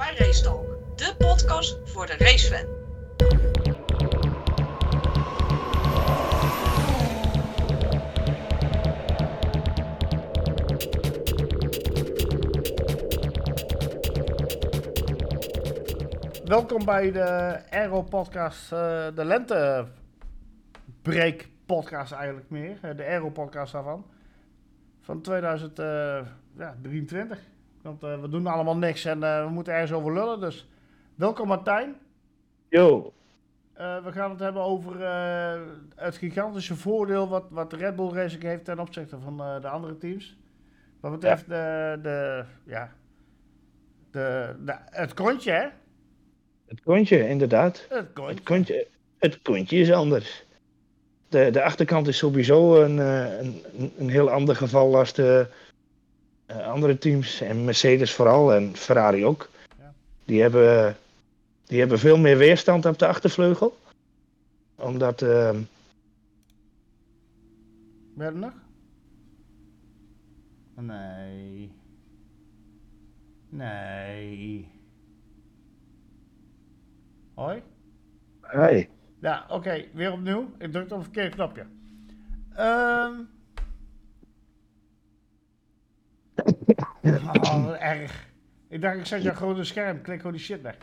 bij Race Talk, de podcast voor de racefan. Welkom bij de Aero Podcast, eh, de Lente Break Podcast eigenlijk meer. eh, de Aero Podcast daarvan. Van 2023. Want eh, we doen allemaal niks en eh, we moeten ergens over lullen. Dus welkom Martijn. Yo, Eh, we gaan het hebben over het gigantische voordeel wat, wat Red Bull Racing heeft ten opzichte van de andere teams. Wat betreft de, de, ja, de, de, het kontje, hè? het kontje, inderdaad. Het kontje. Het kontje, het kontje is anders. De, de achterkant is sowieso een, een, een- heel ander geval als de andere teams. En Mercedes vooral en Ferrari ook. Ja. Die, hebben, die hebben veel meer weerstand op de achtervleugel. Omdat, ehm, Ben je er nog? Nee. Nee. Hoi? hey, Ja, oké, weer opnieuw. Ik drukte op het verkeerde knopje. Ehm. Oh, wat erg. Ik dacht, ik zet jou gewoon een scherm. Klik gewoon die shit weg.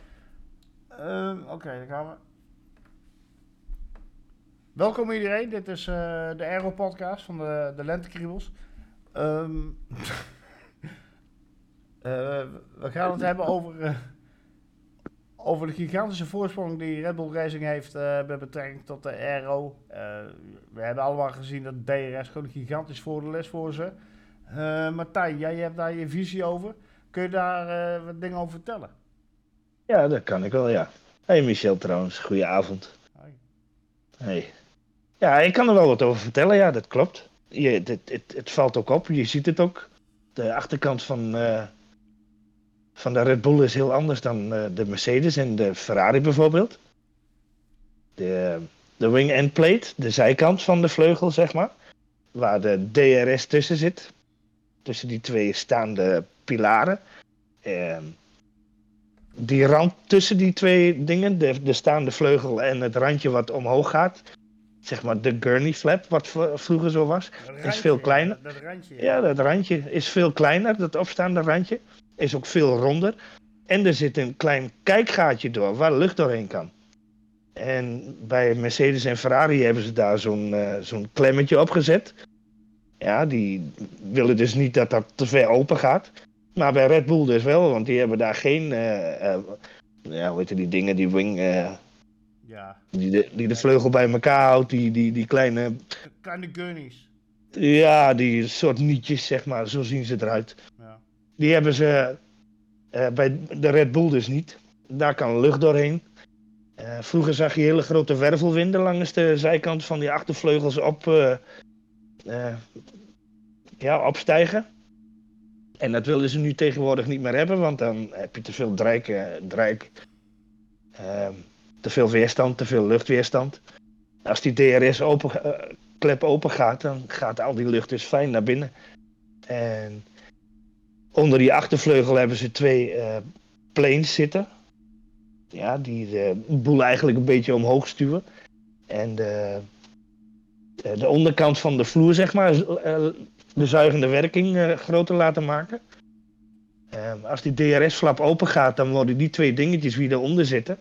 Ehm, oké, dan gaan we. Welkom iedereen. Dit is eh, de Aero Podcast van de, de Lentekriebels. Eh, we gaan het hebben over, eh, over de gigantische voorsprong die Red Bull Racing heeft met betrekking tot de Aero. We hebben allemaal gezien dat DRS gewoon een gigantisch voordeel is voor ze. Eh, Martijn, jij hebt daar je visie over. Kun je daar eh, wat dingen over vertellen? ja, dat kan ik wel, ja. Hey Michel trouwens, goedenavond. Hoi. Hey. Ja, ik kan er wel wat over vertellen, ja, dat klopt. Je, het, het, het valt ook op, je ziet het ook. De achterkant van, eh, van de Red Bull is heel anders dan de Mercedes en de Ferrari bijvoorbeeld. De, de wing end plate, de zijkant van de vleugel, zeg maar. Waar de DRS tussen zit. Tussen die twee staande pilaren. Ehm, die rand tussen die twee dingen, de, de staande vleugel en het randje wat omhoog gaat. Zeg maar de gurney flap, wat vroeger zo was. Is veel kleiner. Dat, dat randje. Ja, dat randje is veel kleiner, dat opstaande randje. Is ook veel ronder. En er zit een klein kijkgaatje door waar lucht doorheen kan. En bij Mercedes en Ferrari hebben ze daar zo'n eh, zo'n klemmetje opgezet. Ja, die willen dus niet dat dat te ver open gaat. Maar bij Red Bull dus wel, want die hebben daar geen, eh, eh, ja, hoe heet die dingen, die wing, eh, Ja, die, de, die de vleugel bij elkaar houdt, die, die, die kleine kleine gunnies. ja, die soort nietjes, zeg maar, zo zien ze eruit. Ja. Die hebben ze bij de Red Bull dus niet. Daar kan lucht doorheen. Vroeger zag je hele grote wervelwinden langs de zijkant van die achtervleugels op, ja, opstijgen. En dat willen ze nu tegenwoordig niet meer hebben, want dan heb je te veel drijk, eh, drijk eh, te veel weerstand, te veel luchtweerstand. Als die DRS open, eh, klep open gaat, dan gaat al die lucht dus fijn naar binnen. En onder die achtervleugel hebben ze twee eh planes zitten. Ja, die de boel eigenlijk een beetje omhoog stuwen. En de, de, de onderkant van de vloer, zeg maar, eh, de zuigende werking eh, groter laten maken. Ehm, als die DRS-flap open gaat, dan worden die twee dingetjes die eronder zitten,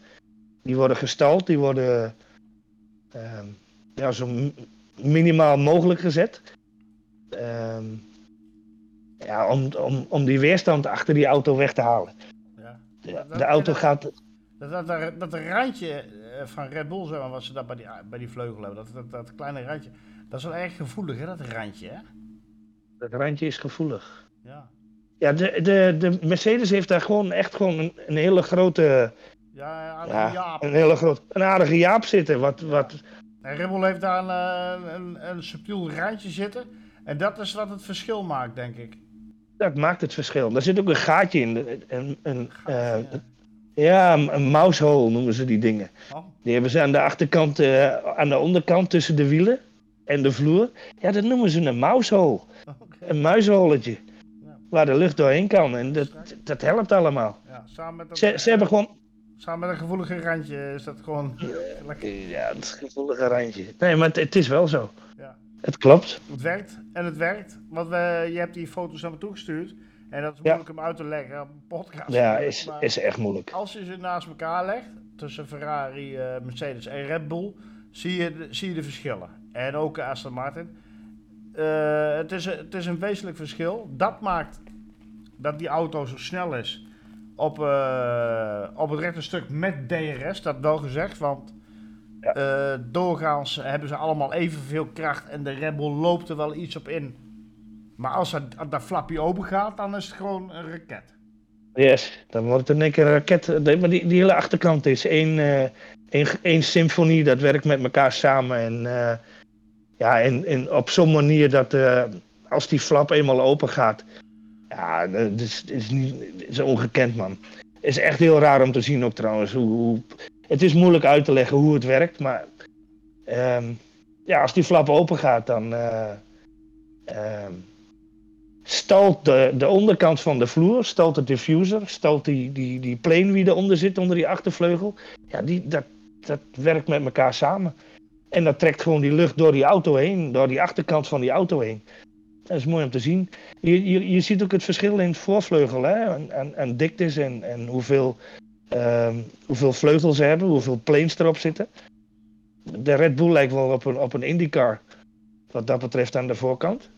die worden gestald, die worden ehm, ja, zo minimaal mogelijk gezet. Ehm, ja, om, om, om die weerstand achter die auto weg te halen. Ja. De, de auto gaat. Dat, dat, dat, dat randje eh, van Red Bull, zeg maar, wat ze daar bij die, bij die vleugel hebben, dat, dat, dat kleine randje, dat is wel erg gevoelig, hè, dat randje, hè? Dat randje is gevoelig. Ja. Ja, de, de, de Mercedes heeft daar gewoon echt gewoon een, een hele grote. Ja, aardige Ja, Jaap. een hele grote. Een aardige jaap zitten. Wat, wat, En Red Bull heeft daar een, eh, een, een subtiel randje zitten. En dat is wat het verschil maakt, denk ik. dat maakt het verschil. Daar zit ook een gaatje in. de- Een, een, eh, ja, een, een mousehole noemen ze die dingen. Oh, Die hebben ze aan de achterkant, eh, aan de onderkant tussen de wielen en de vloer. Ja, dat noemen ze een mousehole. Een muizenholletje. Ja. Waar de lucht doorheen kan. En dat, dat helpt allemaal. Ja. Ja, samen met, dat, Ze, ze hebben gewoon... samen met een gevoelige randje is dat gewoon lekker. Ja, het gevoelige randje. Nee, maar het, het is wel zo. Ja. Het klopt. Het werkt en het werkt. Want we, je hebt die foto's naar me toegestuurd. En dat is Ja. moeilijk om uit te leggen op een podcast. Ja, is, is echt moeilijk. Als je ze naast elkaar legt, tussen Ferrari, eh, Mercedes en Red Bull, zie je, de, zie je de verschillen. En ook Aston Martin. Eh, het, is, een- het is een wezenlijk verschil. Dat maakt dat die auto zo snel is op, eh, op het rechte stuk met DRS, dat wel gezegd. Want Ja. doorgaans hebben ze allemaal evenveel kracht en de Red Bull loopt er wel iets op in. Maar als dat, dat flapje open gaat, dan is het gewoon een raket. Yes, dan wordt het één keer een raket. Maar die, die hele achterkant is één, eh, één, één symfonie, dat werkt met elkaar samen. En, eh, ja, en, op zo'n manier dat eh, als die flap eenmaal open gaat, ja, dat is, is, niet, is ongekend man. is echt heel raar om te zien ook trouwens. Hoe, hoe, het is moeilijk uit te leggen hoe het werkt, maar ehm, ja, als die flap open gaat, dan eh, ehm, stalt de, de onderkant van de vloer, stalt de diffuser, stalt die, die, die plane die eronder zit, onder die achtervleugel. Ja, die, dat, dat werkt met elkaar samen. En dat trekt gewoon die lucht door die auto heen, door die achterkant van die auto heen. Dat is mooi om te zien. Je, je, je ziet ook het verschil in het voorvleugel, hè? En, en, diktes en, en hoeveel, ehm, hoeveel vleugels ze hebben, hoeveel planes erop zitten. De Red Bull lijkt wel op een, op een IndyCar, wat dat betreft aan de voorkant.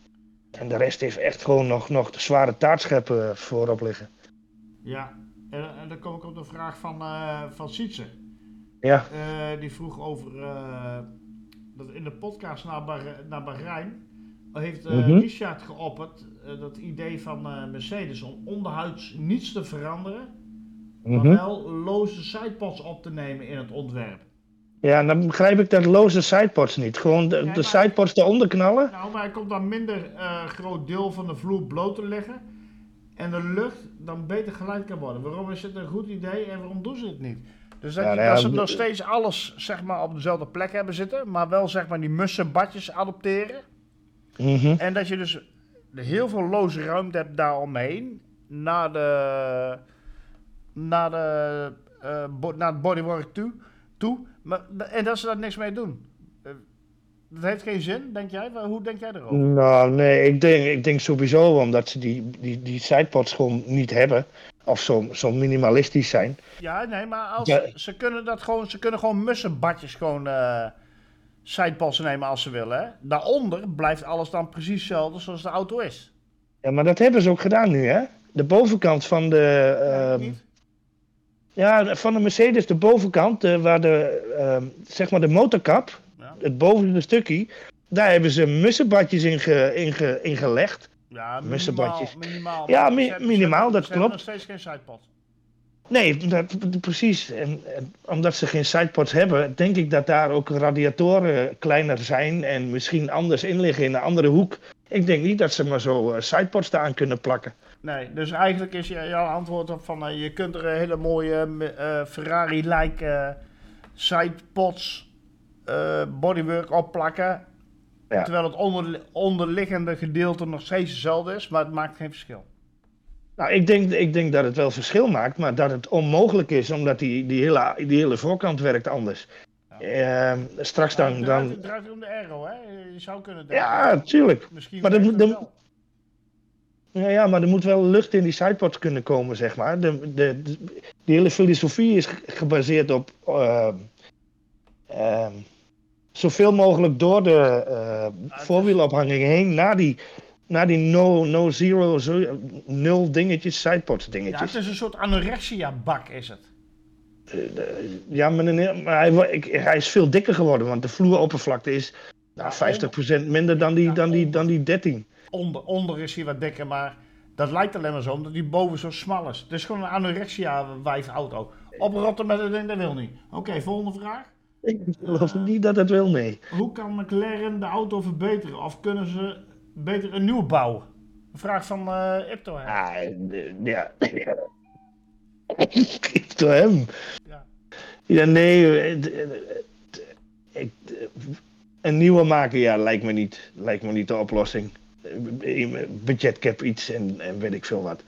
En de rest heeft echt gewoon nog, nog de zware taartscheppen voorop liggen. Ja, en, en dan kom ik op de vraag van, eh van Sietse. Ja, Eh, die vroeg over eh, dat in de podcast naar, naar Bahrein heeft eh, Mhm. Richard geopperd eh, dat idee van eh, Mercedes om onderhuids niets te veranderen, maar mhm. wel loze sidepods op te nemen in het ontwerp. Ja, dan begrijp ik dat loze sidepods niet. Gewoon de, Ja, de sidepods eronder knallen. Nou, maar er komt dan minder eh, groot deel van de vloer bloot te liggen en de lucht dan beter geleid kan worden. Waarom is het een goed idee en waarom doen ze het niet? Dus dat, Ja, nou ja, dat ze nog steeds alles zeg maar, op dezelfde plek hebben zitten, maar wel zeg maar die mussenbadjes adopteren. Mhm. En dat je dus heel veel loze ruimte hebt daaromheen. Naar de. Naar, de, eh, bo- naar het bodywork toe. Toe. Maar, en dat ze daar niks mee doen. Eh, dat heeft geen zin, denk jij? Hoe denk jij erover? Nou, nee, ik denk, ik denk sowieso omdat ze die, die, die sidepods gewoon niet hebben. Of zo, zo minimalistisch zijn. Ja, nee, maar als, Ja. ze kunnen dat gewoon. Ze kunnen gewoon mussenbadjes gewoon. eh sidepods nemen als ze willen. Hè? Daaronder blijft alles dan precies hetzelfde zoals de auto is. Ja, maar dat hebben ze ook gedaan nu, hè? De bovenkant van de. Niet? Ja, van de Mercedes, de bovenkant, eh, waar de. ehm, zeg maar de motorkap, Ja. het bovenste stukje. Daar hebben ze mussenbadjes in, ge, in, ge, in gelegd. Ja, minimaal. Ja, mi- hebben- minimaal, dat klopt. hebben nog steeds geen sidepod. Nee, dat, precies. En, en omdat ze geen sidepods hebben, denk ik dat daar ook radiatoren kleiner zijn en misschien anders in liggen in een andere hoek. Ik denk niet dat ze maar zo eh, sidepods aan kunnen plakken. Nee, dus eigenlijk is je- jouw antwoord op van eh, je kunt er een hele mooie eh, Ferrari-like eh, sidepods bodywork op plakken. Ja. Terwijl het onder, onderliggende gedeelte nog steeds hetzelfde is, maar het maakt geen verschil. Nou, ik denk, ik denk dat het wel verschil maakt, maar dat het onmogelijk is, omdat die, die, hele, die hele voorkant werkt anders. Ehm, straks dan... het draait- dan Het draait om de aero, hè? Je zou kunnen denken. ja, tuurlijk. Misschien maar dat moet- dat- Ja, ja, maar er moet wel lucht in die sidepods kunnen komen, zeg maar. De, de, de- die hele filosofie is ge- gebaseerd op ehm, ehm, zoveel mogelijk door de eh, is- voorwielophanging heen naar die, naar die no, no zero, zo, nul dingetjes, sidepods Ja, dingetjes. het is een soort anorexia-bak, is het. Ja, maar, hij, hij is veel dikker geworden, want de vloeroppervlakte is nou, 50% minder dan die, dan, die, dan die 13. Onder, onder is hij wat dikker, maar dat lijkt alleen maar zo, omdat die boven zo smal is. Het is gewoon een anorexia-wijf-auto. Oprotten met het ding, dat wil niet. Oké, volgende vraag. Ik geloof niet dat het wil, nee. Hoe kan McLaren de auto verbeteren? Of kunnen ze beter een nieuw bouwen? Een vraag van eh Ipto. Ah, ja. Door hem. Ja. Ja, nee. eh, ik, eh, een nieuwe maken, ja, lijkt me niet. Lijkt me niet de oplossing. Eh, Budgetcap iets en, en weet ik veel wat.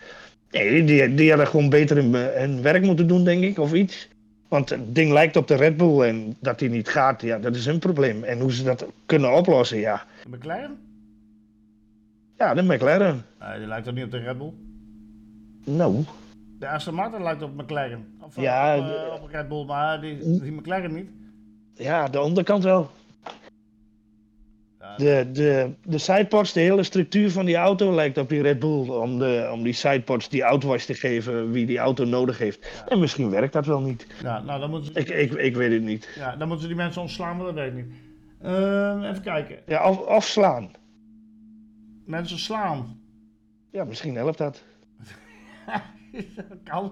Nee, die, die hadden gewoon beter hun, hun werk moeten doen, denk ik, of iets. Want het ding lijkt op de Red Bull en dat die niet gaat, ja, dat is hun probleem. En hoe ze dat kunnen oplossen, ja. De McLaren? Ja, de McLaren. Nee, die lijkt toch niet op de Red Bull? Nou, De Aston Martin lijkt op McLaren. Of Ja, op, eh, op Red Bull, maar die, die McLaren niet. ja, de onderkant wel. De, de, de sidepods, de hele structuur van die auto lijkt op die Red Bull. Om, de, om die sidepods die auto's te geven wie die auto nodig heeft. En misschien werkt dat wel niet. ja, nou, dan moeten, ze, Ik, ik, ik weet het niet. ja, dan moeten ze die mensen ontslaan, maar dat weet ik niet. Ehm, even kijken. Ja, of, of slaan. Mensen slaan. Ja, misschien helpt dat. kan.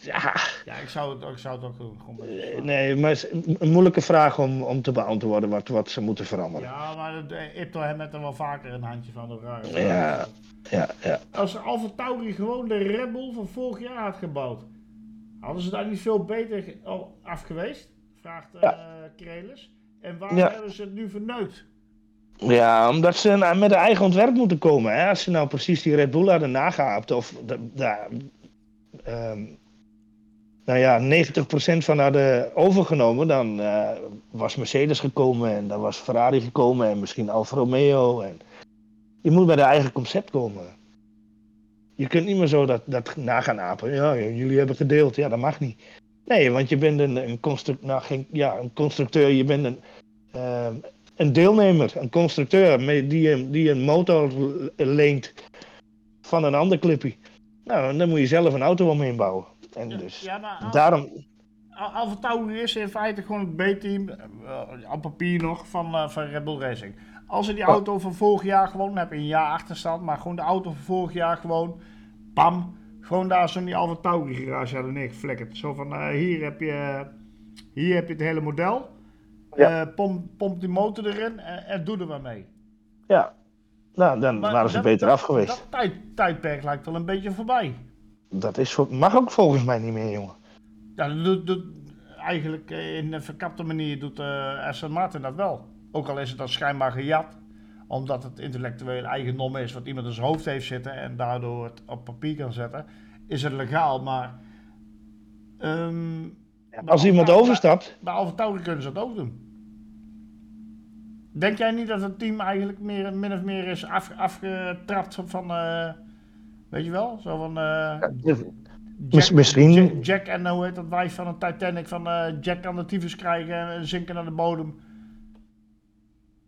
Ja, Ja, ik zou het, ik zou het ook doen. Eh, nee, maar het is een, moeilijke vraag om, om te beantwoorden wat, wat ze moeten veranderen. Ja, maar de Ipto heeft er wel vaker een handje van. De Ja. Ja, ja. Als Alfa Tauri gewoon de Red Bull van vorig jaar had gebouwd, hadden ze daar niet veel beter af geweest? Vraagt eh Krelis. En waar Ja. hebben ze het nu verneukt? Ja, omdat ze nou met een eigen ontwerp moeten komen. Hè? Als ze nou precies die Red Bull hadden nagehaapt, of ehm, nou ja, 90% van hadden overgenomen, dan eh, was Mercedes gekomen en dan was Ferrari gekomen en misschien Alfa Romeo. En je moet met een eigen concept komen. Je kunt niet meer zo dat, dat na gaan apen. Ja, jullie hebben gedeeld. Ja, dat mag niet. Nee, want je bent een, een, construct, nou, geen, ja, een constructeur, je bent een, ehm, een deelnemer, een constructeur die, die een motor le- leent van een ander clippy. Nou, dan moet je zelf een auto omheen bouwen. En dus Ja, maar Al- daarom, Al- Alfa Tauri is in feite gewoon het B-team, eh, op papier nog, van, eh, van Red Bull Racing. Als ze die Ja. auto van vorig jaar gewoon, dan heb je een jaar achterstand, maar gewoon de auto van vorig jaar gewoon, bam, gewoon daar zo in die Alfa Tauri garage hadden neergeflikkerd. Zo van, hier, heb je, hier heb je het hele model, Ja. Pomp, pomp die motor erin en, en doe er maar mee. ja, nou, dan Maar waren ze dat- beter dat- af geweest. Dat tijd, tijdperk lijkt wel een beetje voorbij. Dat is mag ook volgens mij niet meer, jongen. Ja, doet, doet- eigenlijk eh, in een verkapte manier doet eh Aston Martin dat wel. Ook al is het dan schijnbaar gejat, omdat het intellectueel eigendom is wat iemand in zijn hoofd heeft zitten en daardoor het op papier kan zetten, is het legaal. Maar ehm, Ja, als iemand overstapt, bij Alfa kunnen ze dat ook doen. Denk jij niet dat het team eigenlijk meer, min of meer is af, afgetrapt van, eh, weet je wel, zo van... eh, Mis- misschien- Jack, Jack en hoe heet dat wijf van een Titanic van eh, Jack kan de tyfus krijgen en zinken naar de bodem.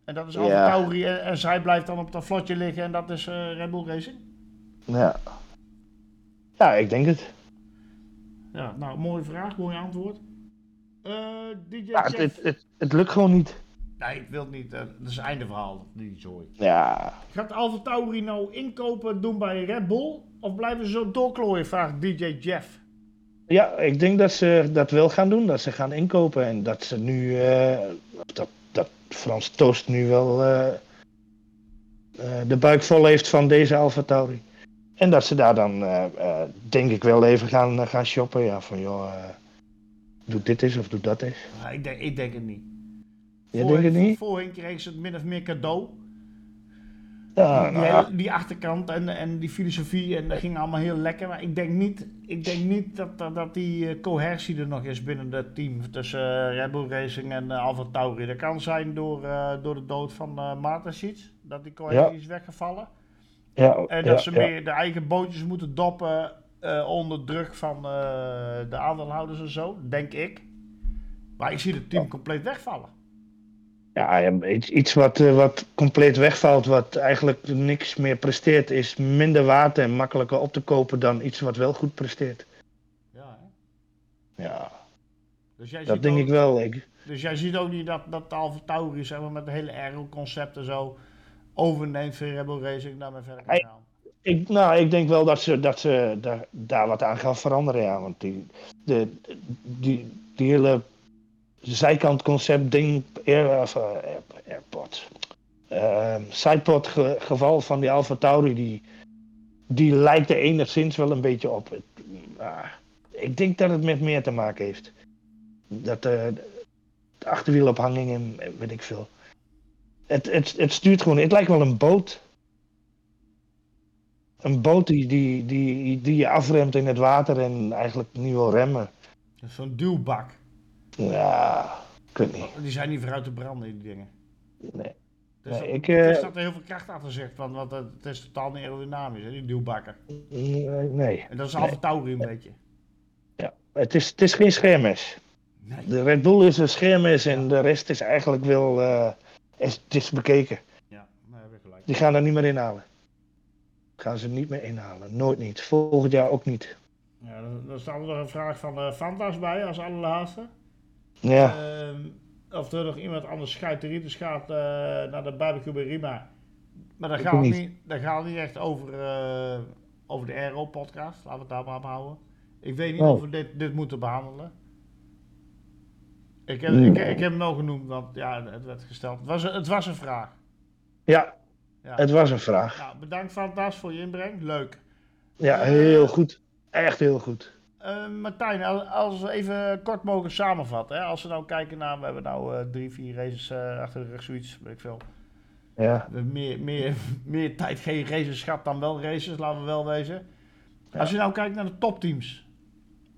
En dat is Alfa Ja. Tauri en, en zij blijft dan op dat vlotje liggen en dat is eh Red Bull Racing. ja. Ja, ik denk het. Ja, nou, mooie vraag, mooi antwoord. Eh DJ Ja, het, het, het lukt gewoon niet. Nee, ik wil het niet. eh, dat is het einde verhaal. Die zooi. Ja, Gaat Alfa Tauri nou inkopen doen bij Red Bull? Of blijven ze zo doorklooien, vraagt DJ Jeff. Ja, ik denk dat ze dat wel gaan doen. Dat ze gaan inkopen. En dat ze nu. eh, dat, dat Frans Toost nu wel. eh, de buik vol heeft van deze Alfa Tauri. En dat ze daar dan. denk ik wel even gaan, gaan shoppen. Ja, van joh. doe dit eens of doe dat eens. Ik, denk, ik denk het niet. Je denkt het niet? Voorheen kregen ze het min of meer cadeau. Ja, die, nou ja. die achterkant en, en die filosofie en dat ging allemaal heel lekker. Maar ik denk niet, ik denk niet dat, dat, dat die eh, coherentie er nog is binnen het team tussen eh, Red Bull Racing en uh, Alfa Tauri. Dat kan zijn door, eh, door de dood van uh, dat die coherentie is weggevallen. ja, En dat ze meer de eigen bootjes moeten doppen eh, onder druk van eh, de aandeelhouders en zo, denk ik. Maar ik zie het team compleet wegvallen. Ja, iets, iets wat, eh, wat compleet wegvalt, wat eigenlijk niks meer presteert, is minder waard en makkelijker op te kopen dan iets wat wel goed presteert. Ja, hè? Ja, Dus jij dat denk ook- ik wel. Ik, Dus jij ziet ook niet dat, dat Alfa Tauri zeg maar, met het hele aero-concept en zo overneemt voor Red Bull Racing daarmee verder kan Hey. gaan. ik, nou, ik denk wel dat ze, dat ze daar, daar wat aan gaan veranderen, ja. Want die, de, die, die hele zijkant concept ding, air, of, eh, airpod, ehm, sidepod ge- geval van die Alfa Tauri, die, die lijkt er enigszins wel een beetje op. Ah, ik denk dat het met meer te maken heeft. Dat eh, de achterwielophanging en weet ik veel. Het, het, het stuurt gewoon, het lijkt wel een boot. een boot die, die, die, die je afremt in het water en eigenlijk niet wil remmen. Zo'n duwbak. Ja, ik weet niet. Die zijn niet vooruit te branden, die dingen. Nee. Dus Nee, ik, er eh, staat er heel veel kracht achter zegt, want, want het is totaal niet aerodynamisch, hè, die duwbakken. Nee, nee. En dat is Alfa Tauri een beetje. Ja. Het, is, het is geen schermes. Nee. De Red Bull is een schermes en de rest is eigenlijk wel eh, is, het is bekeken. Ja, daar heb je gelijk. Die gaan er niet meer inhalen. Gaan ze niet meer inhalen. Nooit niet. Volgend jaar ook niet. Ja, dan, dan staat er nog een vraag van eh Fantas bij als allerlaatste. Ja. Ehm, of er nog iemand anders schuiteritis gaat eh, naar de barbecue bij Rima. Maar dat Ik gaat, niet. gaat niet echt over, eh, over de Aero-podcast. Laten we het daar maar op houden. Ik weet niet Oh. of we dit, dit moeten behandelen. Ik heb, Hmm. ik, ik heb hem wel genoemd, want ja, het werd gesteld. Het was, een- het was een vraag. ja, Ja. het was een vraag. Nou, bedankt Fantas voor je inbreng. Leuk. Ja, heel goed. Echt heel goed. Eh, Martijn, als, als we even kort mogen samenvatten. Hè? Als we nou kijken naar, we hebben nou eh, drie, vier races eh, achter de rug, zoiets, weet ik veel. Ja. Meer, meer, meer tijd geen races gehad dan wel races, laten we wel wezen. Als je nou kijkt naar de topteams.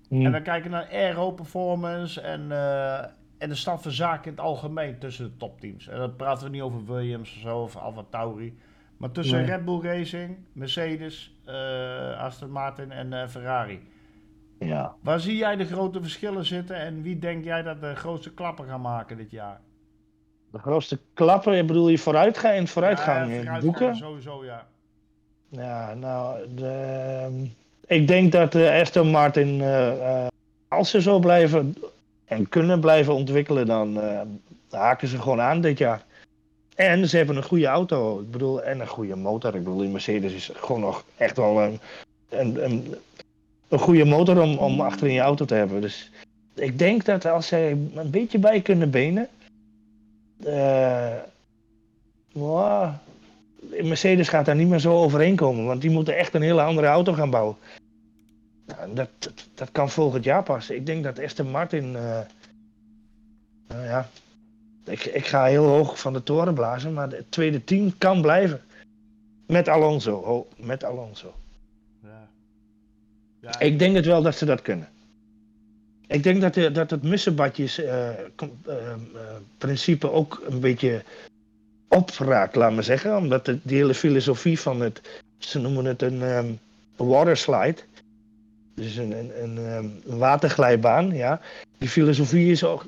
Hm. En we kijken naar aero performance en, eh, en de stand van zaken in het algemeen tussen de topteams. En dan praten we niet over Williams of zo, of Alfa Tauri. Maar tussen Nee. Red Bull Racing, Mercedes, Aston Martin en Ferrari. Ja. Waar zie jij de grote verschillen zitten en wie denk jij dat de grootste klappen gaan maken dit jaar? De grootste klappen, ik bedoel je vooruitgang en vooruitgang Ja, in boeken? Sowieso, ja. Ja, nou, de, ehm, ik denk dat Aston Martin, eh, eh, als ze zo blijven en kunnen blijven ontwikkelen, dan eh, haken ze gewoon aan dit jaar. En ze hebben een goede auto, ik bedoel, en een goede motor. Ik bedoel, die Mercedes is gewoon nog echt wel een, een, een, een goede motor om, om achter in je auto te hebben. Dus ik denk dat als zij een beetje bij kunnen benen, eh, wow, Mercedes gaat daar niet meer zo overheen komen, want die moeten echt een hele andere auto gaan bouwen. Nou, dat, dat, kan volgend jaar pas. Ik denk dat Aston Martin. eh, nou ja, ik, ik ga heel hoog van de toren blazen, maar het tweede team kan blijven. Met Alonso. Oh, met Alonso. ja. Ja Ik denk het wel dat ze dat kunnen. Ik denk dat, de, dat het mussenbadjes eh, eh, eh, principe ook een beetje opraakt, laat maar zeggen. Omdat de, die hele filosofie van het, ze noemen het een ehm waterslide. Dus een, een, een, ehm, een waterglijbaan, ja. Die filosofie is ook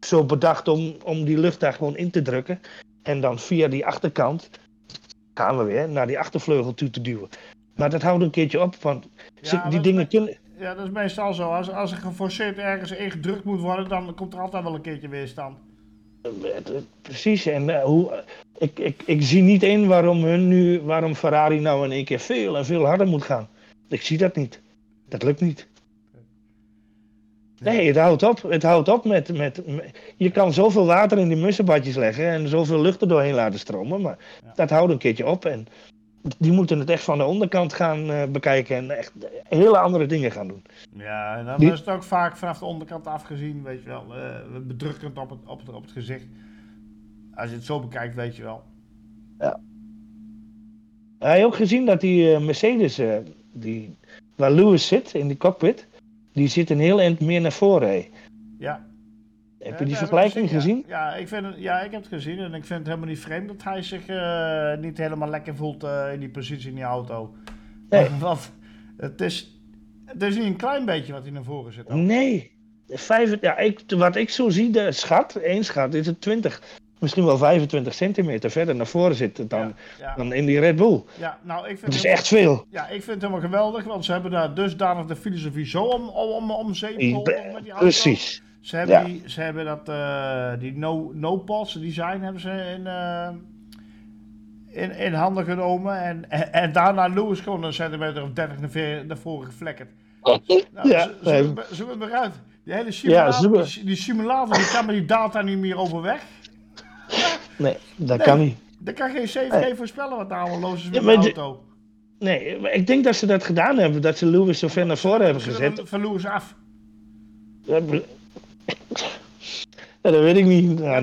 zo bedacht om, om die lucht daar gewoon in te drukken. En dan via die achterkant gaan we weer naar die achtervleugel toe te duwen. Maar dat houdt een keertje op, want Ja, die dingen kunnen... Ja, dat is meestal zo. Als, als er geforceerd ergens ingedrukt moet worden, dan komt er altijd wel een keertje weerstand. Het- het- Precies, en eh, hoe, ik, ik, ik zie niet in waarom, hun nu, waarom Ferrari nou in één keer veel en veel harder moet gaan. Ik zie dat niet. Dat lukt niet. Nee, het houdt op. Het houdt op met, met, met- Je kan zoveel water in die mussenbadjes leggen en zoveel lucht er doorheen laten stromen, maar Ja. dat houdt een keertje op. En die moeten het echt van de onderkant gaan eh, bekijken en echt hele andere dingen gaan doen. Ja, en dan Die- is het ook vaak vanaf de onderkant afgezien, weet je wel. eh, bedrukkend op het, op, het, op het gezicht. Als je het zo bekijkt, weet je wel. Heb je ook gezien dat die eh, Mercedes, die, waar Lewis zit in die cockpit, die zit een heel eind meer naar voren. Ja. Heb je die vergelijking gezien? Ja, ik vind ja, ik heb het gezien en ik vind het helemaal niet vreemd dat hij zich eh, niet helemaal lekker voelt eh, in die positie in die auto. Nee. Want het is, het is niet een klein beetje wat hij naar voren zit. Nee. Vijf, ja, ik, wat ik zo zie, de schat, één schat, is het 20, misschien wel 25 centimeter verder naar voren zitten dan, Ja, ja, dan in die Red Bull. ja, nou, ik vind Het is echt veel. Ja, ik vind het helemaal geweldig, want ze hebben daar dusdanig de filosofie zo om, om, om, om zeep geholpen met die auto. Precies. Ze hebben, Ja. die, ze hebben dat, eh, die no, no design hebben ze in, eh, in, in handen genomen. En, en, en daarna Lewis gewoon een centimeter of 30 naar, ver- naar voren geflekkerd. Nou, Ja, zo- zo- nee. zo- Zoek het maar uit. Die hele simulator, die, die simulator die kan met die data niet meer overweg. Nee, dat Nee. kan niet. Dan kan geen CVG Nee. voorspellen wat daar allemaal los is met de auto. Nee, maar ik denk dat ze dat gedaan hebben, dat ze Lewis zo ver naar voren hebben Ze gezet. van Lewis af. Ja, dat weet ik niet. Ja, Jawel.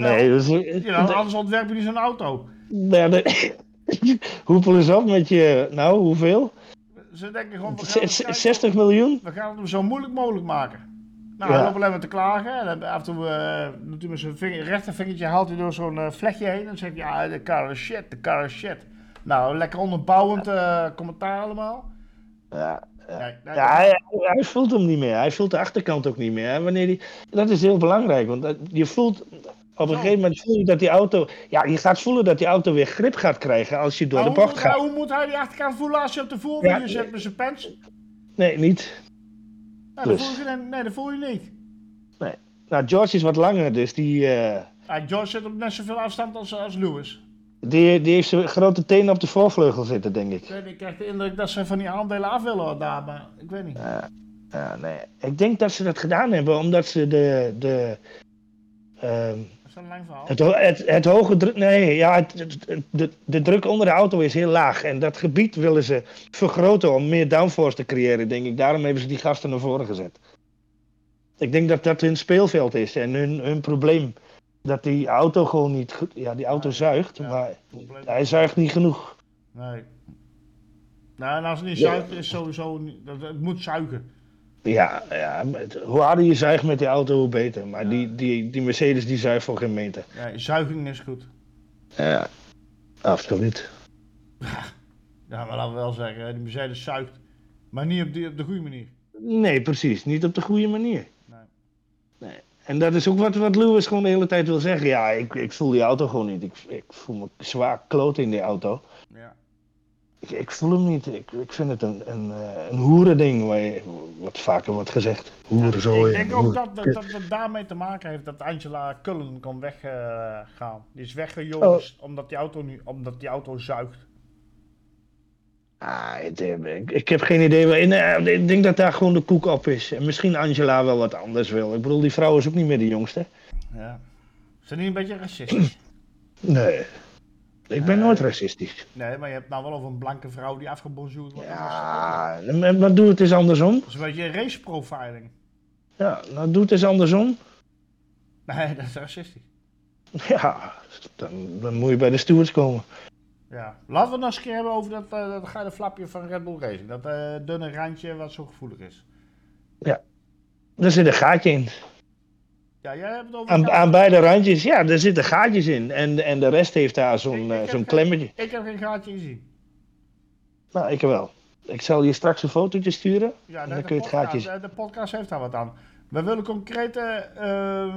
nee, anders ontwerp je niet zo'n auto. Ja, dat, Hoepel eens op met je, nou, hoeveel? Ze denken gewoon, we gaan, het Z- kijken- 60 miljoen? we gaan het hem zo moeilijk mogelijk maken. Nou, hij loopt alleen maar te klagen. En dan af en toe eh, met zijn vinger, rechtervingertje haalt hij door zo'n eh, vlechtje heen. En dan zegt hij, ja, de car is shit, de car is shit. Nou, lekker onderbouwend eh, commentaar allemaal. Ja, Nee, nee, ja hij, hij voelt hem niet meer. Hij voelt de achterkant ook niet meer. Wanneer die, dat is heel belangrijk, want dat- je voelt... Op een gegeven moment voel je dat die auto... Ja, je gaat voelen dat die auto weer grip gaat krijgen als je door de bocht moet gaat. hoe moet hij die achterkant voelen als je op de voorwielen Ja. zit met zijn pants? Nee, niet. Nou, Dus. voel je, nee, dat voel je niet. Nou, George is wat langer, dus die, Ja, George zit op net zoveel afstand als, als Lewis. Die, die heeft zijn grote tenen op de voorvleugel zitten, denk ik. Ik, weet ik krijg de indruk dat ze van die aandelen af willen daar, maar ik weet niet. Ja, nee. Ik denk dat ze dat gedaan hebben omdat ze de, de, ehm, Dat is een lang verhaal. het, het, het hoge druk. Nee, ja, het, het- de, de druk onder de auto is heel laag. En dat gebied willen ze vergroten om meer downforce te creëren, denk ik. Daarom hebben ze die gasten naar voren gezet. Ik denk dat dat hun speelveld is en hun, hun probleem. Dat die auto gewoon niet goed. Ja, die auto zuigt, ja. maar Compleet. hij zuigt niet genoeg. Nee. Nou, en als het niet zuigt, is sowieso het moet zuigen. Ja, ja met- hoe harder je zuigt met die auto, hoe beter. Maar Ja. die, die, die Mercedes die zuigt voor geen meter. Ja, zuiging is goed. Ja, absoluut. Ja, maar laten we wel zeggen, die Mercedes zuigt. Maar niet op, die, op de goede manier. Nee, precies. Niet op de goede manier. Nee. Nee. En dat is ook wat, wat Lewis gewoon de hele tijd wil zeggen. Ja, ik, ik voel die auto gewoon niet. Ik, ik voel me zwaar kloot in die auto. Ja. Ik, ik voel hem niet. Ik, ik vind het een, een, eh, een hoerending, waar je- wat vaker wordt gezegd. Hoerenzooi. ik denk en ook hoeren- dat, dat, dat het daarmee te maken heeft dat Angela Cullen kon weggaan. die is weggejogen omdat, die auto nu, omdat die auto zuigt. Ah, het, ik, heb geen idee waarin. eh, Ik denk dat daar gewoon de koek op is. En misschien Angela wel wat anders wil. Ik bedoel, die vrouw is ook niet meer de jongste. Ja. Is dat niet een beetje racistisch? Nee. Ik ben nooit racistisch. Nee, maar je hebt nou wel over een blanke vrouw die afgebonjourd wordt. Ja, maar maar doe het eens andersom. Dat is een beetje race profiling. Ja, nou doe het eens andersom. Nee, dat is racistisch. Ja, dan, dan moet je bij de stewards komen. Ja. Laten we het nog eens keer hebben over dat, eh, dat geile flapje van Red Bull Racing. Dat eh, dunne randje wat zo gevoelig is. Er zit een gaatje in. Ja, jij hebt het over... Aan, aan beide randjes, ja, er zitten gaatjes in. En, en de rest heeft daar zo'n eh, heb zo'n klemmetje. Ik heb geen gaatje gezien. Nou, ik wel. Ik zal je straks een fotootje sturen. Ja, En dan kun je het podcast, gaatjes- eh, de podcast heeft daar wat aan. We willen concrete eh,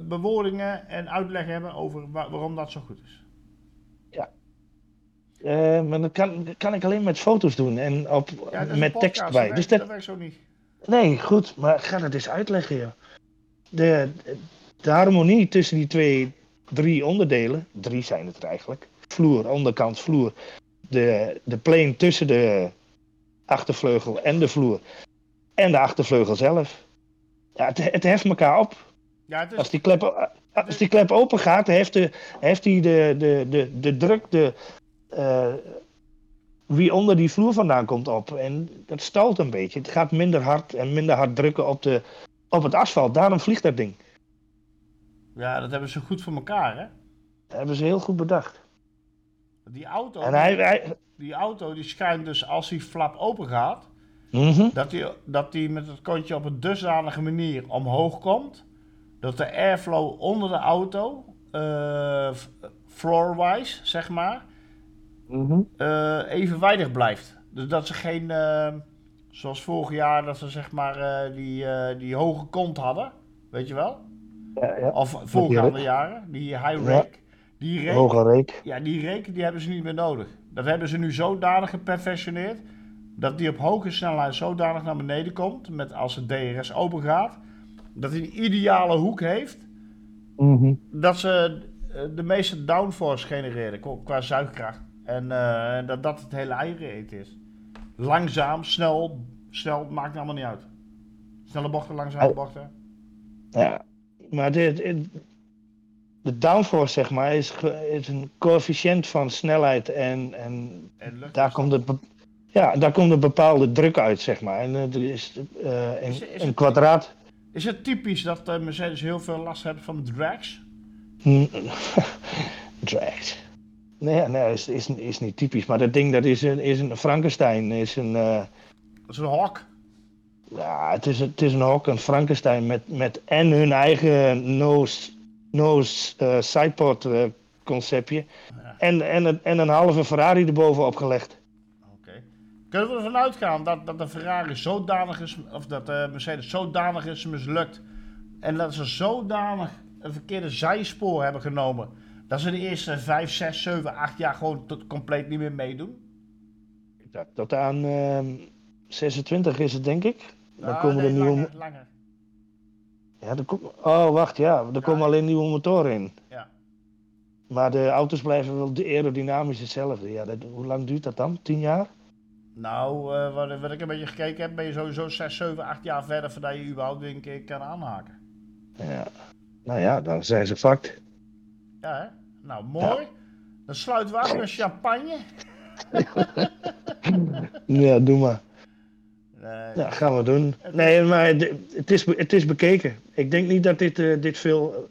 bewoordingen en uitleg hebben over wa- waarom dat zo goed is. Eh, maar dat kan, dat kan ik alleen met foto's doen en op, Ja, dat met podcast, tekst dat bij. werkt- Dus dat dat, werkt zo niet. nee, goed, maar ga dat eens uitleggen, joh. De, de harmonie tussen die twee, drie onderdelen, drie zijn het er eigenlijk. Vloer, onderkant, vloer. De, de plane tussen de achtervleugel en de vloer. En de achtervleugel zelf. Ja, het, het heft elkaar op. Ja, is, Als die klep, als die klep open gaat, heeft, de, heeft die de, de, de, de druk, de, eh, wie onder die vloer vandaan komt op. En dat stalt een beetje. Het gaat minder hard en minder hard drukken op, de, op het asfalt. Daarom vliegt dat ding. ja, dat hebben ze goed voor elkaar, hè? Dat hebben ze heel goed bedacht. Die auto, En hij, hij, die auto die schijnt dus als die flap open gaat, mhm. dat die, dat die met het kontje op een dusdanige manier omhoog komt, dat de airflow onder de auto, f- floor-wise, zeg maar, Mhm. eh, evenwijdig blijft. Dus dat ze geen, eh, zoals vorig jaar, dat ze zeg maar eh, die, die hoge kont hadden, weet je wel? ja, ja. Of voorgaande jaren, die high Ja. rake. Die reek, Hoge reek. ja, die reek die hebben ze niet meer nodig. Dat hebben ze nu zodanig geperfectioneerd, dat die op hoge snelheid zodanig naar beneden komt, met als het DRS open gaat, dat hij een ideale hoek heeft, Mhm. dat ze de meeste downforce genereren qua zuigkracht. En eh, dat dat het hele eigen is. Langzaam, snel, snel, maakt allemaal niet uit. Snelle bochten, langzame Oh. bochten. Ja, maar de, de, de downforce, zeg maar, is, is een coëfficiënt van snelheid en, en En daar komt, het, be- ja, daar komt een bepaalde druk uit, zeg maar. En eh, er is Is- een, is een kwadraat. Is het typisch dat Mercedes heel veel last hebben van drags? Drags. Nee, nee is, is, is niet typisch. Maar dat ding dat is een, is een Frankenstein. Is een, eh, Dat is een hok. ja, het, is, een- het is een hok, een Frankenstein. Met, met en hun eigen nose, nose eh, sidepod eh, conceptje. Ja. En, en, een- en een halve Ferrari erbovenop gelegd. Oké. Kunnen we ervan uitgaan dat, dat de Ferrari zodanig is, of dat de Mercedes zodanig is mislukt. En dat ze zodanig een verkeerde zijspoor hebben genomen. Dat ze de eerste 5, 6, 7, 8 jaar gewoon tot compleet niet meer meedoen? Dat, tot aan ehm, 26 is het, denk ik. Dan Ah, komen nee, er nieuwe. langer, langer. Ja, er kom- oh, wacht, ja. Er komen alleen nieuwe motoren in. Ja. Maar de auto's blijven wel de aerodynamisch hetzelfde. Ja, dat, hoe lang duurt dat dan? 10 jaar? Nou, eh, wat, wat ik een beetje gekeken heb, ben je sowieso 6, 7, 8 jaar verder voordat je überhaupt een keer kan aanhaken. Ja. Nou ja, dan zijn ze fucked. Ja, hè? Nou, mooi. Dan sluiten we af met champagne. Ja, doe maar. Nee, Ja, gaan we doen. Nee, maar het is, het is bekeken. Ik denk niet dat dit, eh, dit veel.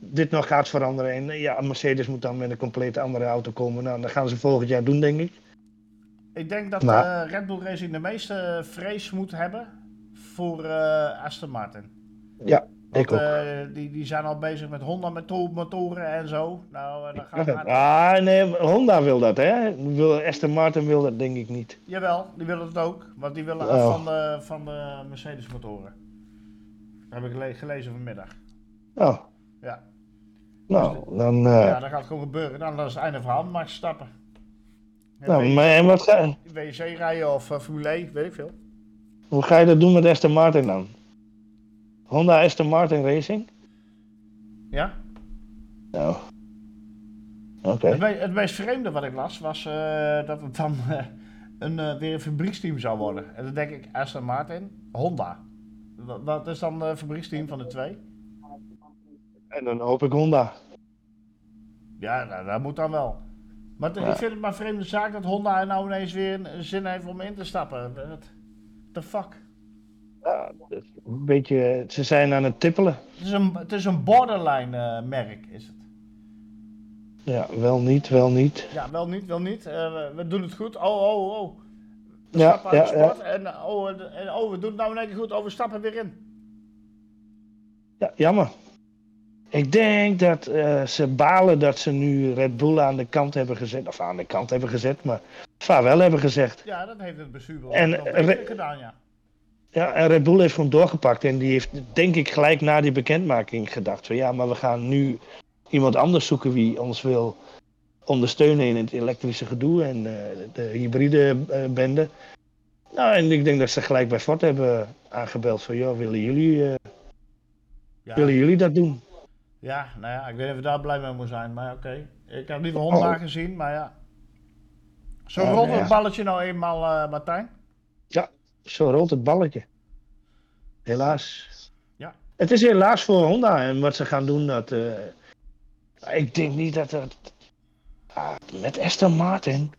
Dit nog gaat veranderen. En eh, ja, Mercedes moet dan met een complete andere auto komen. Nou, dat gaan ze volgend jaar doen, denk ik. Ik denk dat Maar- eh, Red Bull Racing de meeste vrees moet hebben voor Aston Martin. Ja, Want, ik ook. eh, die, die zijn al bezig met Honda moto- motoren en zo. Nou, eh, dan gaat het. Ah, nee, Honda wil dat, hè? Wil, Aston Martin wil dat, denk ik niet. Jawel, die willen het ook. Want die willen Oh. af van de, van de Mercedes motoren. Dat heb ik gele- gelezen vanmiddag. Oh, Ja. nou, dan. eh, ja, dat gaat gewoon gebeuren. Dan dat is het einde verhaal. Dan je stappen. nou, maar en wat ga, WC rijden of eh, Formule 1, weet ik veel. hoe ga je dat doen met Aston Martin dan? Honda Aston Martin Racing? Ja? Nou. Oké. Het, me- het meest vreemde wat ik las was eh, dat het dan eh, een, eh, weer een fabrieksteam zou worden. En dan denk ik Aston Martin, Honda. Wat, wat is dan het fabrieksteam van de twee? En dan hoop ik Honda. Ja, nou, dat moet dan wel. Maar Ja. ik vind het maar een vreemde zaak dat Honda nou ineens weer zin heeft om in te stappen. What the fuck? Ja, dat is een beetje, ze zijn aan het tippelen. Het is een, het is een borderline eh, merk, is het. Ja, wel niet, wel niet. Ja, wel niet, wel niet. Eh, we, we doen het goed. Oh, oh, oh. We Ja, stappen uit de ja, ja. En, eh, oh, en, en, oh, we doen het nou in één keer goed. Oh, we stappen weer in. Ja, jammer. Ik denk dat eh, ze balen dat ze nu Red Bull aan de kant hebben gezet. Of aan de kant hebben gezet, maar vaarwel hebben gezegd. Ja, dat heeft het bestuur wel, En, eh, gedaan, ja. Ja, en Red Bull heeft gewoon doorgepakt. En die heeft, denk ik, gelijk na die bekendmaking gedacht: van ja, maar we gaan nu iemand anders zoeken wie ons wil ondersteunen in het elektrische gedoe en eh, de hybride eh, bende. Nou, en ik denk dat ze gelijk bij Ford hebben aangebeld van, joh, willen jullie, eh, Ja, willen jullie dat doen? ja, nou ja, ik weet we daar blij mee moeten zijn, maar oké. Ik heb liever Honda Oh. gezien, maar ja. Zo Ja, rolt nou ja. het balletje nou eenmaal, Martijn. Zo rolt het balletje. Helaas. Ja. Het is helaas voor Honda en wat ze gaan doen, dat. eh, ik denk niet dat het. Ah, met Aston Martin.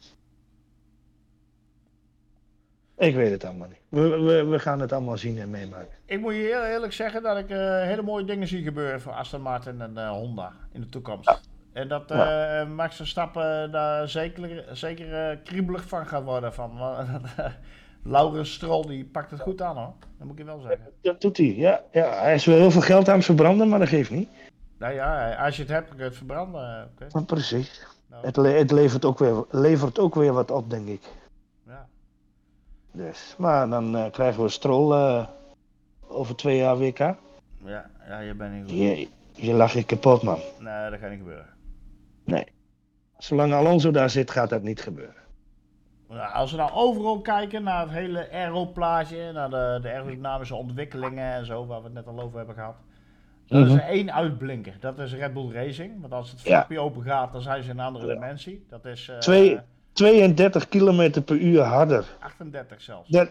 Ik weet het allemaal niet. We, we, we gaan het allemaal zien en meemaken. Ik moet je heel eerlijk zeggen dat ik eh, hele mooie dingen zie gebeuren voor Aston Martin en eh, Honda in de toekomst. En dat eh Max Verstappen daar zeker, zeker kriebelig van gaat worden. Van, Laurens Stroll die pakt het goed aan hoor, dat moet ik je wel zeggen. Dat doet hij. Ja, ja, hij is wel heel veel geld aan het verbranden, maar dat geeft niet. Nou ja, als je het hebt, kun je het verbranden. precies. Nou, Het, le- het levert, ook weer, levert ook weer wat op, denk ik. ja. Dus, maar dan eh, krijgen we Stroll eh, over twee jaar WK. Ja, ja, je bent niet goed. Je, je lacht je kapot, man. Nee, dat gaat niet gebeuren. Zolang Alonso daar zit, gaat dat niet gebeuren. Nou, als we nou overal kijken naar het hele aeroplaatje, naar de, de aerodynamische ontwikkelingen en zo, waar we het net al over hebben gehad. Dan is er één uitblinker. Dat is Red Bull Racing. Want als het Ja. flapje open gaat, dan zijn ze in een andere dimensie. Dat is eh, Twee- 32 km per uur harder. 38 zelfs. Dat,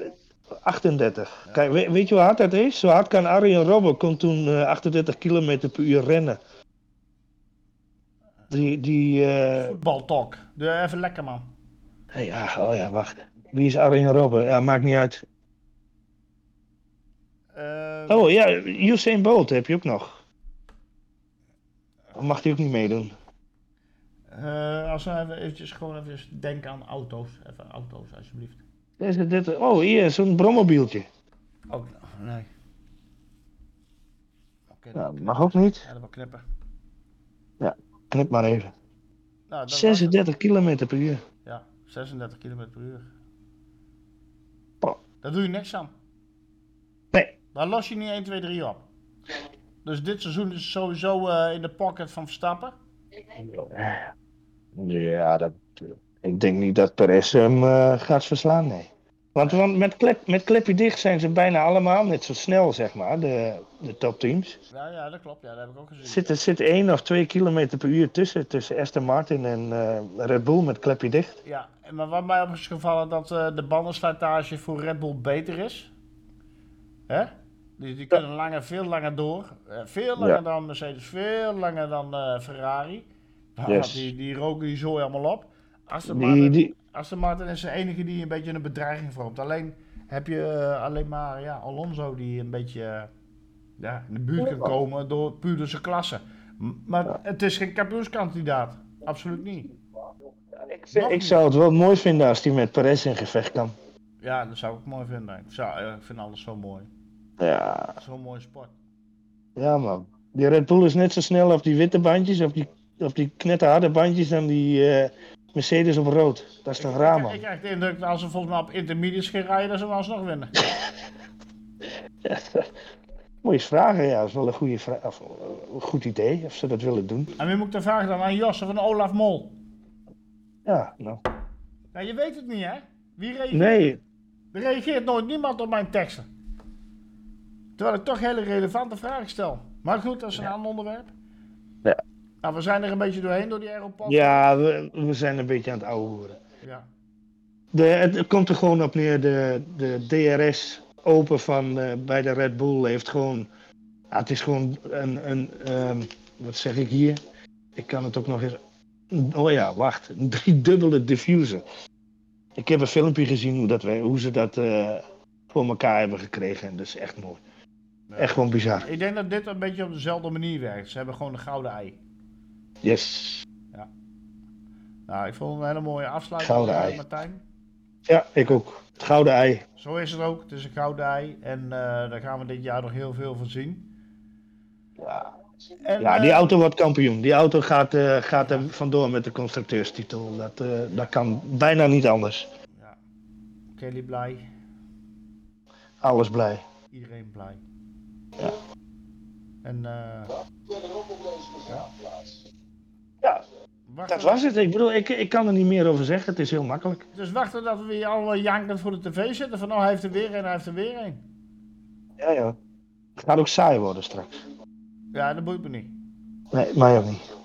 38. Kijk, weet, weet je hoe hard dat is? Zo hard kan Arjen Robben kon toen eh, 38 km per uur rennen. Die, die eh, Voetbaltalk. Doe even lekker man. Hey, ja, oh ja, wacht. Wie is Arjen Robben? Ja, maakt niet uit. Eh, Oh ja, Usain Bolt heb je ook nog. Of mag hij ook niet meedoen? eh, als we even eventjes gewoon even denken aan auto's. Even auto's, alsjeblieft. Dit, oh, hier, zo'n brommobieltje. Ook, nee. Nou, dan- mag ook niet. Ja, dat knippen. Knip maar even. Nou, dat was het. 36 km per uur. Ja, 36 km per uur. Daar doe je niks aan. Nee. Daar los je niet 1, 2, 3 op. Dus dit seizoen is sowieso eh, in de pocket van Verstappen. Ja, dat, ik denk niet dat Perez hem eh, gaat verslaan, nee. Want, want met, klep, met klepje dicht zijn ze bijna allemaal net zo snel, zeg maar, de, de topteams. Ja, ja, dat klopt. Ja, dat heb ik ook gezien. Er zit, er zit 1 of 2 kilometer per uur tussen, tussen Aston Martin en eh, Red Bull met klepje dicht. Ja, en maar wat mij op is gevallen dat eh, de bandenslijtage voor Red Bull beter is. Hè? Die, die kunnen langer, veel langer door. Eh, veel langer Ja. dan Mercedes, veel langer dan Ferrari. Nou, Yes. die, die roken die zooi allemaal op. Aston Die, Martin, die, Aston Martin is de enige die een beetje een bedreiging vormt. Alleen heb je eh, alleen maar ja, Alonso die een beetje eh, ja, in de buurt kan komen door puur zijn klasse. M- Maar het is geen kampioenskandidaat. Absoluut niet. ik, ik zou het wel mooi vinden als hij met Perez in gevecht kan. Ja, dat zou ik mooi vinden. Ik, zou, eh, ik vind alles zo mooi. Ja, Zo'n mooie sport. ja man. Die Red Bull is net zo snel op die witte bandjes, op die, op die knetterharde bandjes, dan die Mercedes op rood. Dat is toch raar, ik, man. ik krijg de indruk dat als ze volgens mij op intermediates gaan rijden, dat ze hem alsnog winnen. Moet je eens vragen, ja. Dat is wel een, goede of, eh, een goed idee, of ze dat willen doen. En wie moet ik dan vragen dan? Aan Jos of aan Olaf Mol? Ja, nou. Ja, je weet het niet, hè? Wie reageert? Nee, Er reageert nooit niemand op mijn teksten. Terwijl ik toch hele relevante vragen stel. Maar goed, dat is een ander onderwerp. Nou, we zijn er een beetje doorheen door die Aeropod. ja, we, we zijn een beetje aan het ouwe horen. Ja. De, het, het komt er gewoon op neer, de, de DRS open van eh, bij de Red Bull heeft gewoon, ja, het is gewoon een, een ehm, wat zeg ik hier? Ik kan het ook nog eens, oh ja, wacht, een driedubbele diffuser. Ik heb een filmpje gezien hoe, dat, wij- hoe ze dat eh, voor elkaar hebben gekregen en dat is echt mooi. Echt gewoon bizar. Ik denk dat dit een beetje op dezelfde manier werkt. Ze hebben gewoon een gouden ei. Yes. Nou, ik vond het een hele mooie afsluiting, Gouden eh, ei. Martijn. Ja, ik ook. Het gouden ei. Zo is het ook. Het is een gouden ei. En eh, daar gaan we dit jaar nog heel veel van zien. Ja, En, ja die eh, auto wordt kampioen. Die auto gaat, eh, gaat er vandoor met de constructeurstitel. Dat, eh, dat kan bijna niet anders. Ja. Kelly blij. Alles blij. Iedereen blij. Ja. En eh Ja, dat was het. Ik bedoel, ik, ik kan er niet meer over zeggen. Het is heel makkelijk. Dus wachten dat we hier allemaal jankend voor de tv zitten. Van oh, hij heeft er weer een, hij heeft er weer een. Ja, ja. Het gaat ook saai worden straks. Ja, dat boeit me niet. Nee, mij ook niet.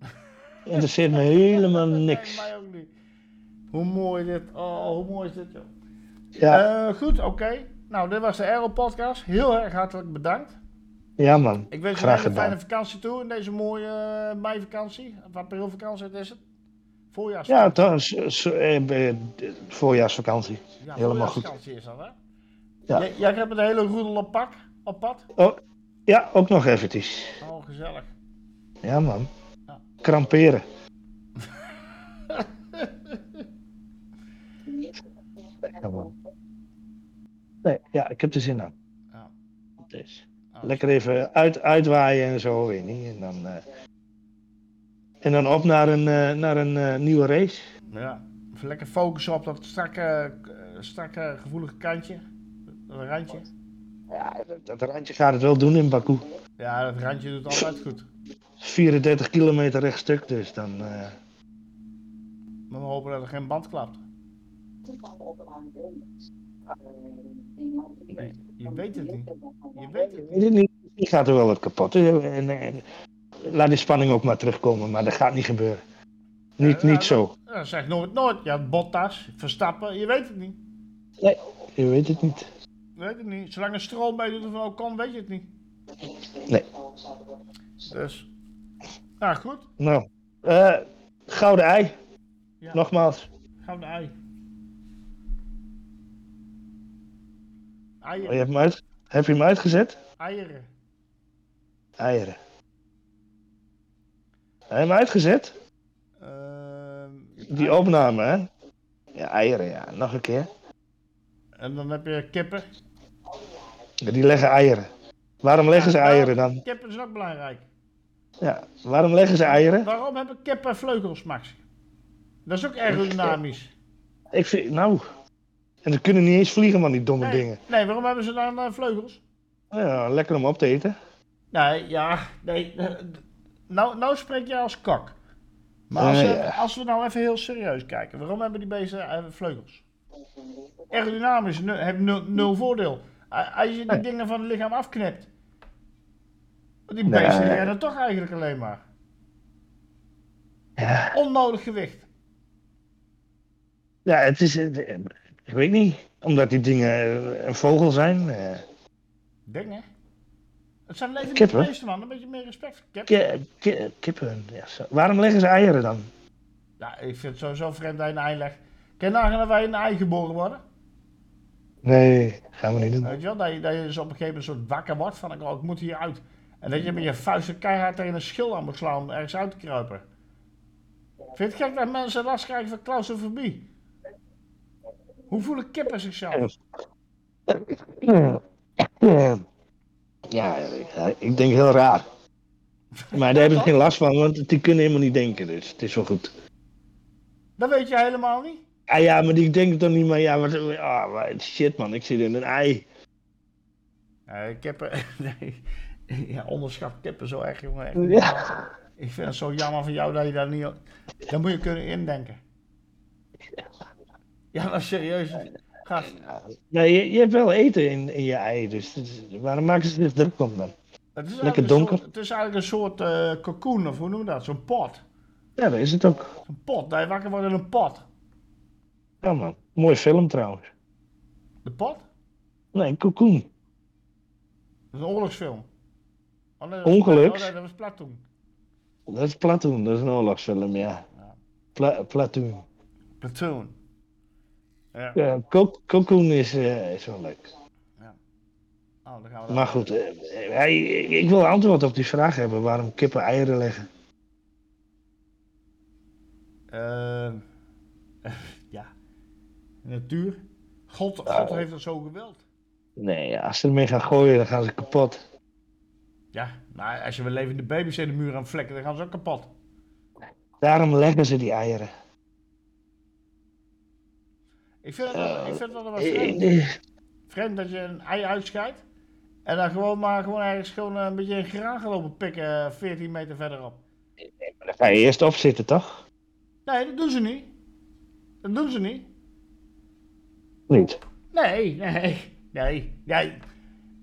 Interesseert me helemaal Nee, niks. mij ook niet. Hoe mooi dit. Oh, hoe mooi is dit, joh. Ja, Eh, goed, oké. Nou, dit was de Aero Podcast. Heel erg hartelijk bedankt. Ja man. Ik wens je een hele fijne vakantie toe in deze mooie eh, meivakantie. Of aprilvakantie is het? Voorjaarsvakantie. eh, de voorjaarsvakantie. Ja, helemaal goed. voorjaarsvakantie is dat, hè? Ja. Jij, jij met de hele roedel op, pak, op pad? Oh, ja, ook nog eventjes. Oh, gezellig. Ja man. Ja. Kramperen. Ja, man. Nee, ja, ik heb er zin aan. Ja. Dus. Lekker even uit, uitwaaien en zo, weet niet. En dan, eh, en dan op naar een, eh, naar een eh, nieuwe race. Ja, even lekker focussen op dat strakke, strakke gevoelige kantje. Dat randje. Ja, dat, dat randje gaat het wel doen in Baku. Ja, dat randje doet altijd goed. 34 kilometer rechtstuk, dus dan... eh, Maar we hopen dat er geen band klapt. Nee, je weet het niet. Je weet het niet. weet het niet. Die gaat er wel wat kapot. En, en, laat die spanning ook maar terugkomen, maar dat gaat niet gebeuren. Niet, Ja, niet zo. Zeg nooit nooit. Ja, Bottas, Verstappen, je weet het niet. Je weet het niet. Je weet het niet. Zolang een stroom bij doet van Ocon, weet je het niet. Nee. Dus, nou goed. Nou, eh, gouden ei. Ja. Nogmaals. Gaan we de ei. Oh, je Eieren. hebt hem uit, heb je hem uitgezet? Eieren. Eieren. Heb je hem uitgezet? Eh, die opname, hè? Ja, eieren, ja. Nog een keer. En dan heb je kippen. Die leggen eieren. Waarom leggen ze eieren dan? Kippen zijn ook belangrijk. Ja, waarom leggen ze eieren? Waarom hebben kippen vleugels, Max? Dat is ook aerodynamisch. Ik vind, nou. En ze kunnen niet eens vliegen, man, die domme Nee, dingen. nee, waarom hebben ze dan eh, vleugels? Ja, lekker om op te eten. Nee, ja, nee. eh, Nou, nou spreek je als kak. Maar als, Eh, ja. als we nou even heel serieus kijken, waarom hebben die beesten vleugels? Aerodynamisch heeft nul, nul voordeel. Als je die Nee. dingen van het lichaam afknipt. Die Nee. beesten redden toch eigenlijk alleen maar. Ja, Onnodig gewicht. ja het is. Ik weet niet. Omdat die dingen eh, een vogel zijn. eh. Dingen. Het zijn levende beesten man, een beetje meer respect voor kip. Ki- ki- kippen. Ja, zo. Waarom leggen ze eieren dan? Ja, ik vind het sowieso vreemd dat je een ei legt. Ken je nagaan dat wij een ei geboren worden? Nee, gaan we niet doen. Weet je wel, dat je, dat je dus op een gegeven moment soort wakker wordt van, oh, ik moet hier uit. En dat je met je vuisten keihard tegen een schil aan moet slaan om ergens uit te kruipen. Vind je het gek dat mensen last krijgen van claustrofobie? Hoe voelen kippen zichzelf? Ja, ik- denk heel raar. Maar daar hebben ze geen last van, want die kunnen helemaal niet denken, dus het is wel goed. Dat weet je helemaal niet. Ah ja, maar die denken toch niet, maar ja, wat, ah, wat- shit man, ik zit in een ei. Nee, kippen, nee. Ja, onderschat kippen zo erg, jongen. Echt. Ja. Ik vind het zo jammer van jou dat je daar niet... Daar moet je kunnen indenken. Ja, maar serieus. Gast, Ja, je, je hebt wel eten in, in je ei, dus waarom maken ze zich druk om dan? het is Lekker eigenlijk een donker. soort- het is eigenlijk een soort eh cocoon, of hoe noem je dat? Zo'n pot. Ja, dat is het ook. Een pot, dat je wakker wordt in een pot. Ja man, mooie film trouwens. De pot? Nee, Cocoon. Dat is een oorlogsfilm. Oh, nee, dat was-. Oh, nee, dat was Platoon. Dat is Platoon, dat is een oorlogsfilm, ja. Ja. Pla Platoon. Platoon. Ja. Cocoon is, eh, is wel leuk. Oh, dan gaan we. Maar goed, eh, hij- ik wil antwoord op die vraag hebben waarom kippen eieren leggen. Ehm, ja. Natuur. God, God Ja. heeft het zo gewild. Nee, als ze ermee gaan gooien, dan gaan ze kapot. Ja, maar als je wel levende baby's in de muur aan vlekken, dan gaan ze ook kapot. Daarom leggen ze die eieren. Ik vind het, wel- ik vind het wel wat Eh, vreemd. eh, Vreemd dat je een ei uitscheidt. En dan gewoon maar gewoon ergens gewoon een beetje een graan gaan lopen pikken eh, 14 meter verderop. Dan ga je eerst opzitten, toch? Nee, dat doen ze niet. Dat doen ze niet. Niet. Nee, nee, nee. nee.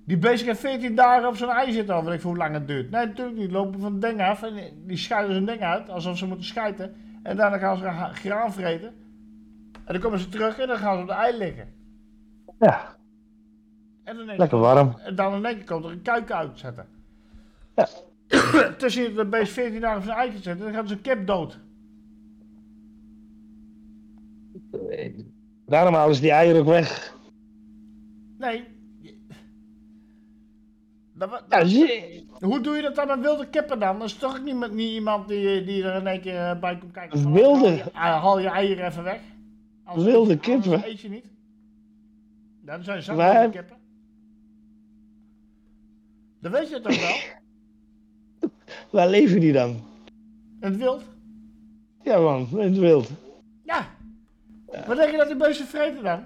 Die bezig heeft 14 dagen op zo'n ei zitten, of weet ik hoe lang het duurt. Nee, natuurlijk niet. Lopen van het ding af en die scheiden zo'n ding uit, alsof ze moeten schijten. En daarna gaan ze graan vreten. En dan komen ze terug en dan gaan ze op de ei liggen. Ja, En dan, lekker warm. en dan in één keer komt er een kuik uitzetten. Ja. Tussen de beest 14 dagen op zijn eitje zetten, dan gaat zijn kip dood. Daarom halen ze die eieren ook weg. Nee. Dat, wa- Ja, Hoe doe je dat dan met wilde kippen dan? Dat is toch niet, met, niet iemand die, die er in één keer eh, bij komt kijken. van, Wilde? Haal je, haal je eieren even weg. Anders Wilde je- anders kippen? eet je niet. Ja, dan zijn Waar- wilde kippen. Dat weet je toch wel? Waar leven die dan? In het wild? Ja man, in het wild. Ja. Wat denk je dat die beesten vreten dan?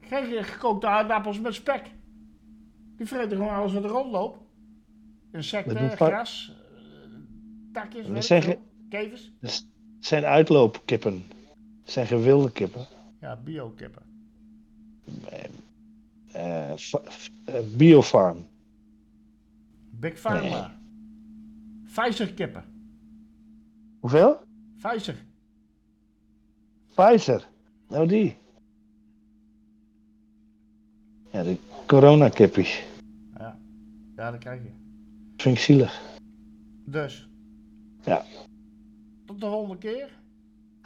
Geen gekookte aardappels met spek. Die vreten gewoon alles wat er rondloopt. Dat Insecten, gras, eh, takjes, Dat kevers. Het zijn uitloopkippen. Het zijn geen wilde kippen. Ja, biokippen. Eh, f- eh, biofarm. Big Pharma. Pfizer kippen. Hoeveel? Pfizer. Pfizer. Nou die. Ja, de coronakippies. Ja. ja, dat krijg je. Vind ik zielig. Dus. Ja. Tot de volgende keer.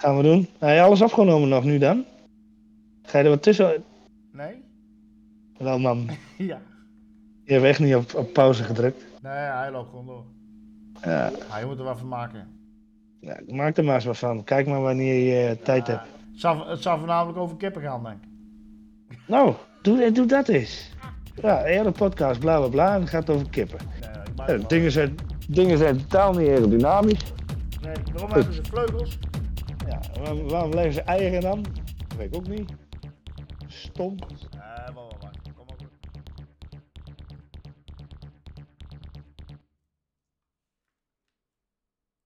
Gaan we doen. Heb je alles afgenomen nog nu dan? Ga je er wat tussen? Nee? Wel man, ja. je hebt echt niet op, op pauze gedrukt. Nee, hij loopt gewoon door. Ja, je moet er wat van maken. Ja, maak er maar eens wat van. Kijk maar wanneer je eh, tijd hebt. Het zal, het zal voornamelijk over kippen gaan, denk ik. Nou, doe, doe dat eens. Ja, een hele podcast, bla bla bla, en het gaat over kippen. Ja, dingen, zijn, dingen zijn totaal niet aerodynamisch. Nee, waarom hebben ze vleugels? Ja, waarom, blijven ze eieren dan? Weet ik ook niet. Stom.